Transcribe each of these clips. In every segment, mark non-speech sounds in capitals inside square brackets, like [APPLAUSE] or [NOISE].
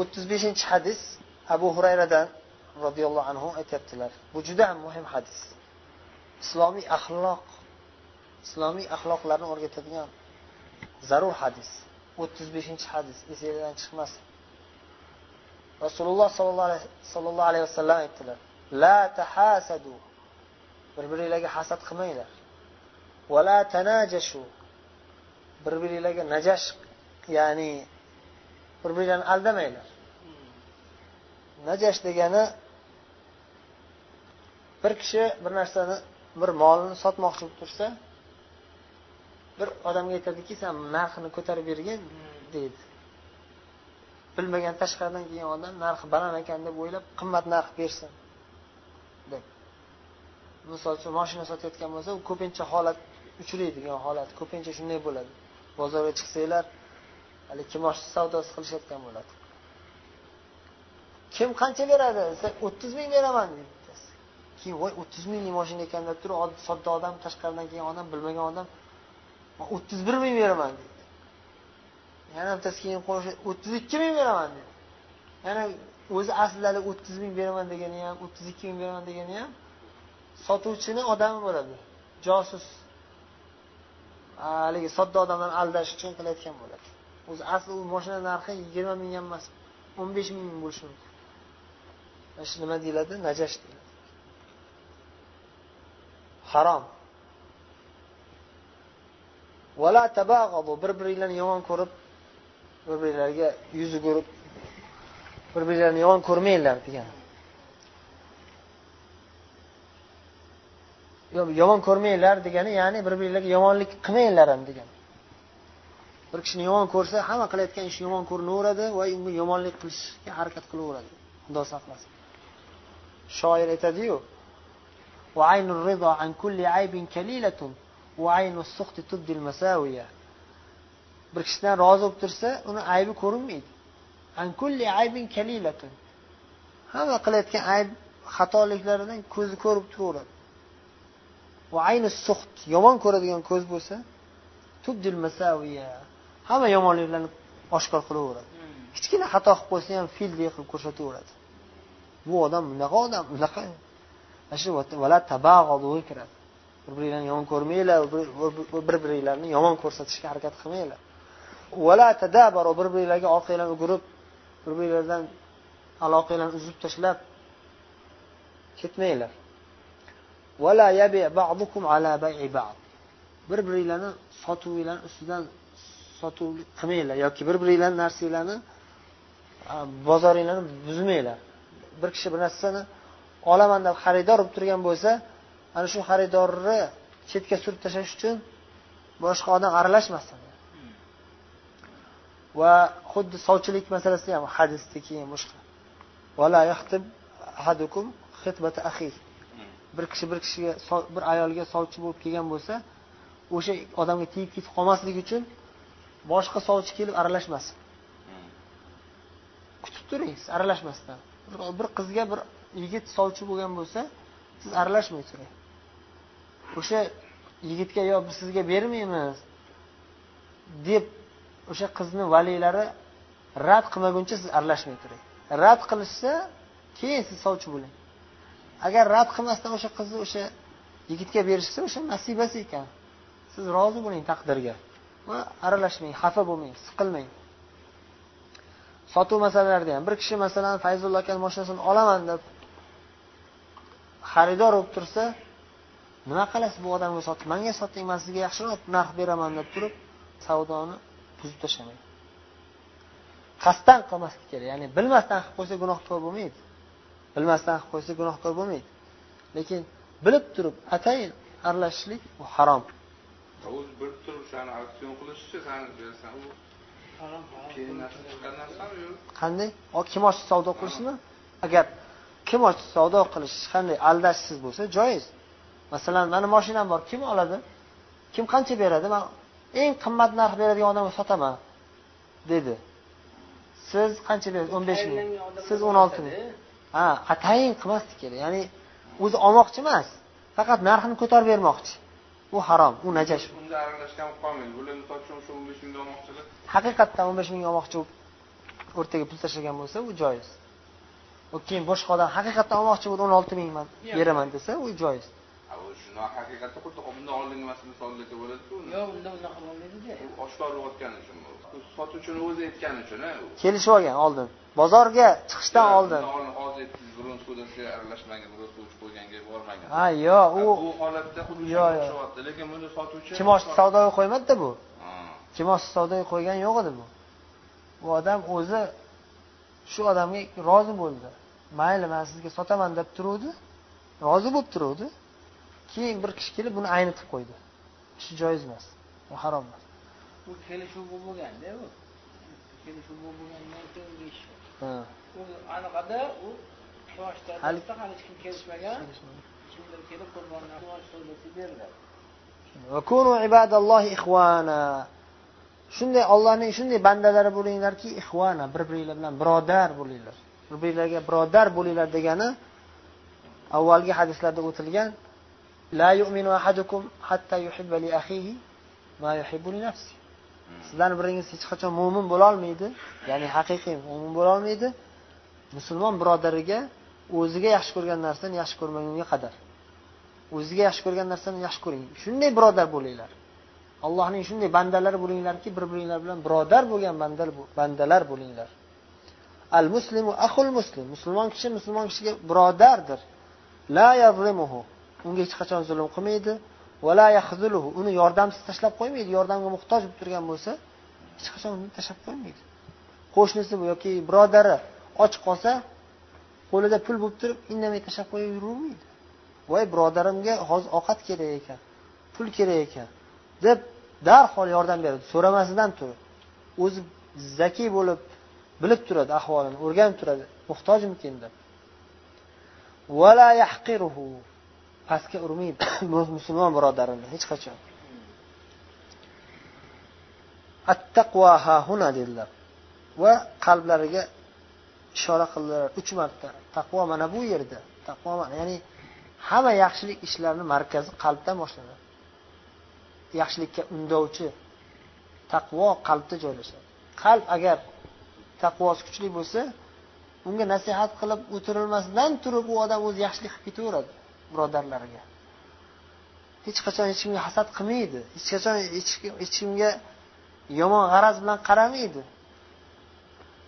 o'ttiz beshinchi hadis abu hurayradan roziyallohu anhu aytyaptilar. Bu juda ham muhim hadis. Islomiy axloq islomiy axloqlarni o'rgatadigan zarur hadis. O'ttiz beshinchi hadis esinglardan chiqmasin. Rasululloh sollallohu alayhi vasallam aytdilar la tahasadu. Bir biringlarga hasad qilmanglar. Va la tanajashu. Bir biringlarga najash ya'ni bir biringlarni aldamanglar najash degani bir kishi bir narsani bir molni sotmoqchi bo'lib tursa bir odamga aytadiki san narxini ko'tarib bergin deydi. Bilmagan tashqaridan kelgan odam narxi baland ekan deb o'ylab qimmat narx bersin deb. Misol uchun moshina sotayotgan bo'lsa u ko'pincha holat uchraydigan holat ko'pincha shunday bo'ladi. Bozorga chiqsanglar haligi kimosh savdosi qilishayotgan bo'ladi. Kim qancha beradi desa o'ttiz ming beraman deydi keyin voy o'ttiz minglik moshina ekan deb turib sodda odam tashqaridan kelgan odam bilmagan odam o'ttiz bir ming beraman deydi yana bittasi keyin qo'shib o'ttiz ikki ming beraman deydi yana o'zi aslida o'ttiz ming beraman degani ham o'ttiz ikki ming beraman degani ham sotuvchini odami bo'ladi josus. Haligi sodda odamlarni aldash uchun qilayotgan bo'ladi. O'zi asli u moshina narxi yigirma ming ham emas o'n besh ming bo'lishi mumkin. Mana shu nima deyiladi? Najash deyiladi. Harom. Vala tabag'abu. Bir biringlarni yomon ko'rib bir biringlarga yuz ko'rib bir biringlarni yomon ko'rmanglar degan. Yomon ko'rmanglar degani ya'ni bir biringlarga yomonlik qilmanglar ham degan. Bir kishini yomon ko'rsa hamma qilayotgan ishi yomon ko'rinaveradi va unga yomonlik qilishga harakat qilaveradi. Xudo saqlasin. Shoir aytadiyu bir kishidan rozi bo'lib tursa uni aybi ko'rinmaydi. Hamma qilayotgan ayb xatoliklaridan ko'zi ko'rib turaveradi. Yomon ko'radigan ko'z bo'lsa tubdil masaviya hamma yomonliklarni oshkor qilaveradi. Kichkina xato qilib qo'ysa ham fildek qilib ko'rsataveradi. Bu odam bunaqa odam bunaqa. Mana shu kiradi. Bir biringlarni yomon ko'rmanglar bir biringlarni yomon ko'rsatishga harakat qilmanglar. Vala tadabaru bir biringlarga orqanglarni o'girib bir biringlardan aloqanglarni uzib tashlab ketmanglar. Bir biringlarni sotuvinglarni ustidan sotuv qilmanglar yoki bir biringlarni narsanglarni bozoringlarni buzmanglar. Bir kishi bir narsani olaman deb xaridor bo'lib turgan bo'lsa ana shu xaridorni chetga surib tashlash uchun boshqa odam aralashmasin. Va xuddi sovchilik masalasi ham hadisda keyin boshqa. Bir kishi bir kishiga bir ayolga sovchi bo'lib kelgan bo'lsa o'sha odamga tegib ketib qolmasligi uchun boshqa sovchi kelib aralashmasin kutib turing siz aralashmasdan. Bir qizga bir yigit sovchi bo'lgan bo'lsa siz aralashmay turing. O'sha yigitga yo biz sizga bermaymiz deb o'sha qizni valiylari rad qilmaguncha siz aralashmay turing. Rad qilishsa keyin siz sovchi bo'ling. Agar rad qilmasdan o'sha qizni o'sha yigitga berishsa o'sha nasibasi ekan. Siz rozi bo'ling taqdirga va aralashmang xafa bo'lmang siqilmang. Sotuv masalalarida ham bir kishi masalan fayzulla akani moshinasini olaman deb xaridor bo'lib tursa nima qilasiz bu odamga sotib manga soting man sizga yaxshiroq narx beraman deb turib savdoni buzib tashlamang qasddan qilmaslik kerak ya'ni bilmasdan qilib qo'ysa gunohkor bo'lmaydi. Bilmasdan qilib qo'ysa gunohkor bo'lmaydi. Lekin bilib turib atayin aralashishlik bu harom. O'zi bilib turib o'shani auksion qilishchi sani bersan u qanday? Kimosh savdo qilishmi agar kimosh savdo qilish qanday aldashsiz bo'lsa joiz. Masalan mani moshinam bor kim oladi? Kim qancha beradi? Man eng qimmat narx beradigan odamga sotaman dedi. Siz qancha berasiz? O'n besh ming. siz o'n olti ming. Ha atayin qilmaslik kerak. Ya'ni o'zi olmoqchi emas. Faqat narxini ko'tarib bermoqchi u harom u najash. Unda aralashgan qolmaydi bular misol uchun shu o'n besh olmoqchilar haqiqatdan o'n besh mingga olmoqchi bo'lib o'rtaga pul tashlagan bo'lsa u joiz. U keyin boshqa odam haqiqatdan olmoqchi bo'ldi o'n olti mingman beraman desa u joiz. Shuni haqiqatda xuddi bundan oldingi misolda bo'ladi-ku. yo'q unda unaqa bo'lmaydida. Oshkor bo'layotgani uchun sotuvchini o'zi aytgani uchun, u. kelishib olgan oldin. Bozorga chiqishdan oldin. hozir aralashmagan, biron suvchi qo'yganga bormagan. ha yo'q u bu holatda xuddi Yo'q, o'xshyapti, lekin bunda sotuvchi kimoshni savdoga qo'ymadida bu? Ha. kimoshni savdoga qo'ygan yo'q edi bu. Bu odam o'zi shu odamga rozi bo'ldi. Mayli man sizga sotaman deb turuvdi. Rozi bo'lib turuvdi. Keyin bir kishi kelib buni aynitib qo'ydi. Shu joiz emas. Bu harom emas bu kelishuv bo'lmaganda u kelishuv bo'lmagandan keyin unga ish u anaqada u yoshlarda hali hech kim kelishmagan. Kimdir kelib qurbonlarni olish so'zasi beriladi shunday ollohning shunday bandalari bo'linglarki ixvana bir biringlar bilan birodar bo'linglar. Bir biringlarga birodar bo'linglar degani avvalgi hadislarda o'tilgan la yu'minu ahadukum hatta yuhibba li akhihi ma yuhibbu li nafsihi. Sizlarni biringiz hech qachon mo'min bo'lolmaydi. Ya'ni haqiqiy mo'min bo'lolmaydi. Musulmon birodariga o'ziga yaxshi ko'rgan narsani yaxshi ko'rmagunga qadar. O'ziga yaxshi ko'rgan narsani yaxshi ko'ring. Shunday birodar bo'linglar. Allohning shunday bandalari bo'linglarki bir biringlar bilan birodar bo'lgan bandalar bo'linglar. Al muslimu ahul muslim. Musulmon kishi musulmon kishiga birodardir. La yazlimuhu. Unga hech qachon zulm qilmaydi. Uni yordamsiz tashlab qo'ymaydi yordamga muhtoj bo'lib turgan bo'lsa hech qachon uni tashlab qo'ymaydi. Qo'shnisi yoki birodari och qolsa qo'lida pul bo'lib turib indamay tashlab qo'yib yuravermaydi voy birodarimga hozir ovqat kerak ekan pul kerak ekan deb darhol yordam beradi. So'ramasidan turib o'zi zakiy bo'lib bilib turadi ahvolini o'rganib turadi. Muhtojmikin deb. Yahqiruhu. Pastga urmaydi [COUGHS] musulmon birodarini hech qachon. Attaqvo hahuna dedilar. Va qalblariga ishora qildilar. Uch marta. Taqvo mana bu yerda. Taqvo mana- ya'ni hamma yaxshilik ishlarini markazi qalbdan boshlanadi yaxshilikka undovchi taqvo qalbda joylashadi. Qalb agar taqvosi kuchli bo'lsa unga nasihat qilib o'tirilmasdan turib u odam o'zi yaxshilik qilib ketaveradi. birodarlariga. Hech qachon hech kimga hasad qilmaydi. Hech qachon hech kimga yomon g'araz bilan qaramaydi.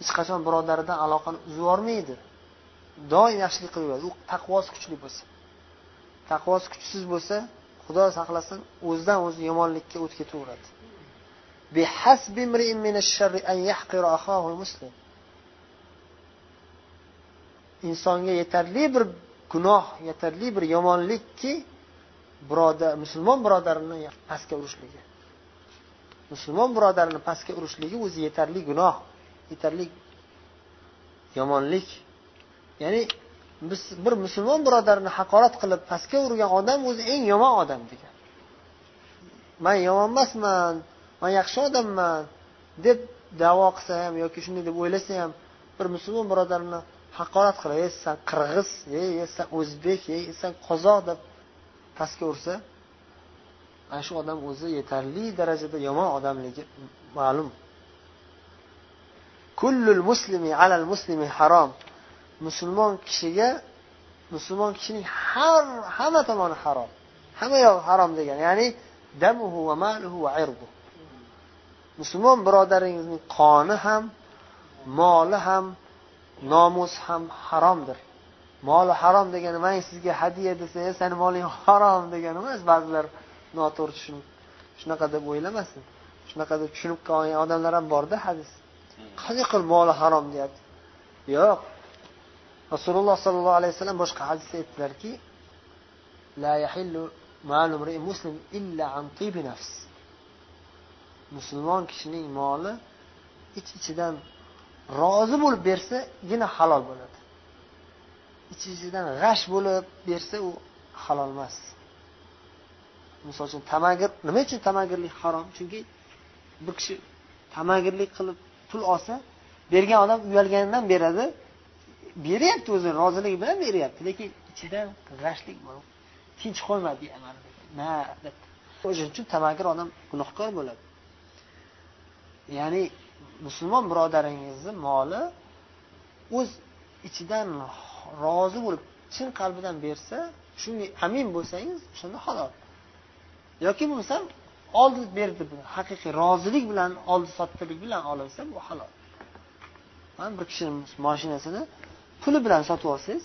Hech qachon birodaridan aloqani uzib yubormaydi. Doim yaxshilik qilaveradi u taqvosi kuchli bo'lsa. Taqvosi kuchsiz bo'lsa xudo saqlasin o'zidan o'zi yomonlikka o'tib ketaveradi. Insonga yetarli bir gunoh yetarli bir yomonlikki birodar musulmon birodarini pastga urishligi musulmon birodarini pastga urishligi o'zi yetarli gunoh yetarli yomonlik. Ya'ni biz bir musulmon birodarini haqorat qilib pastga urgan odam o'zi eng yomon odam degan. Man yomon emasman man yaxshi odamman deb davo qilsa ham yoki shunday deb o'ylasa ham bir musulmon birodarini haqorat qilib ey san qirg'iz ey san o'zbek ey san qozoq deb pastga ursa ana shu odam o'zi yetarli darajada yomon odamligi ma'lum. Kullul muslimi alal muslimi harom. Musulmon kishiga musulmon kishining har hamma tomoni harom. Hamma yog'i harom degan ya'ni damuhu va maluhu va irdu. Musulmon birodaringizning qoni ham moli ham nomus ham haromdir. Moli harom degani man sizga hadya desa "E, sani moling harom degani emas ba'zilar noto'g'ri tushunib shunaqa deb o'ylamasin. Shunaqa deb tushunib qolgan odamlar ham borda hadis. Qanday qilib moli harom? deyapti. Yo'q. Rasululloh sollallohu alayhi vasallam boshqa hadisda aytdilarki la yahillu muslim illa an tibi nafs. Musulmon kishining moli ich ichidan rozi bo'lib bersagina halol bo'ladi. Ich ichidan g'ash bo'lib bersa u halol emas. Misol uchun tamagir nima uchun tamagirlik harom? Chunki bir kishi tamagirlik qilib pul olsa bergan odam uyalganidan beradi beryapti o'zini roziligi bilan beryapti lekin ichida g'ashlik bor. Tinch qo'ymadi na o'shaning uchun tamagir odam gunohkor bo'ladi. Ya'ni musulmon birodaringizni moli o'z ichidan rozi bo'lib chin qalbidan bersa shunga amin bo'lsangiz o'shanda halol. Yoki bo'lmasam oldi berdi haqiqiy rozilik bilan oldi sotdilik bilan olinsa bu halol. Man bir kishini mashinasini puli bilan sotib olsangiz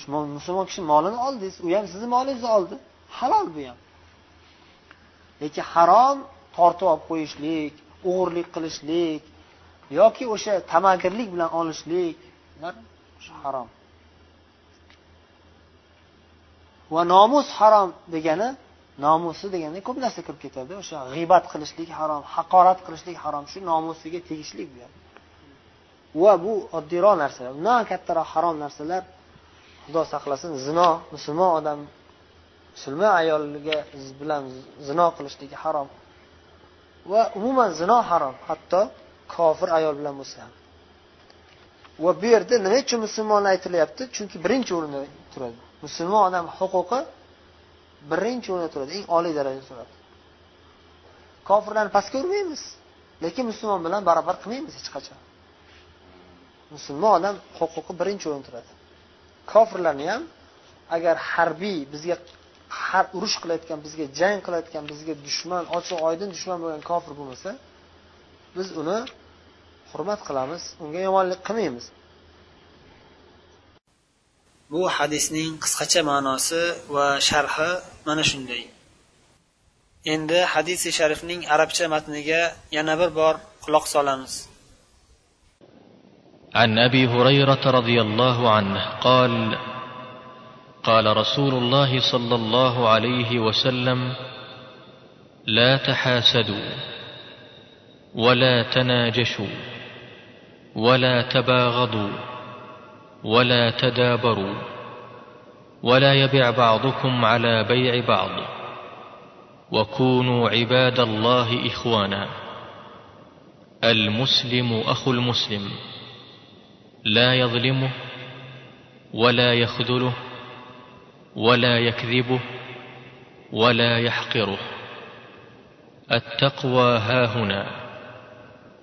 shu musulmon kishi molini oldingiz u ham sizni molingizni oldi. Halol bu ham. Lekin harom tortib olib qo'yishlik o'g'irlik qilishlik yoki o'sha tamagirlik bilan olishlik ular harom. Va nomus harom degani nomusi deganda ko'p narsa kirib ketadi o'sha g'iybat qilishlik harom haqorat qilishlik harom. Shu nomusiga tegishli bu va bu oddiyroq narsalar. Undan kattaroq harom narsalar xudo saqlasin zino musulmon odam musulmon ayolga bilan zino qilishligi harom. Va umuman zino harom. Hatto kofir ayol bilan bo'lsa ham. Va bu yerda nima uchun musulmon aytilyapti? Chunki birinchi o'rinda turadi. Musulmon odam huquqi birinchi o'rinda turadi eng oliy darajada turadi. Kofirlarni pastga urmaymiz lekin musulmon bilan barobar qilmaymiz hech qachon. Musulmon odam huquqi birinchi o'rinda turadi. Kofirlarni ham agar harbiy bizga har urush qilayotgan bizga jang qilayotgan bizga dushman ochiq oydin dushman bo'lgan kofir bo'lmasa biz uni hurmat qilamiz unga yomonlik qilmaymiz bu hadisning qisqacha ma'nosi va sharhi mana shunday endi hadisi sharifning arabcha matniga yana bir bor quloq solamiz عن ابي هريره رضي الله عنه قال قال رسول الله صلى الله عليه وسلم لا تحاسدوا ولا تناجشوا ولا تباغضوا ولا تدابروا ولا يبع بعضكم على بيع بعض وكونوا عباد الله إخوانا المسلم أخو المسلم لا يظلمه ولا يخذله ولا يكذبه ولا يحقره التقوى هاهنا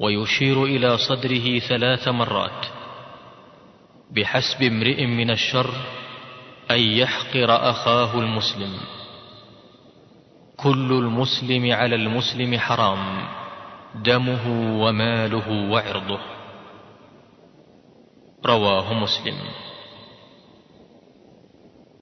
ويشير إلى صدره ثلاث مرات بحسب امرئ من الشر أن يحقر أخاه المسلم. كل المسلم على المسلم حرام دمه وماله وعرضه. رواه مسلم.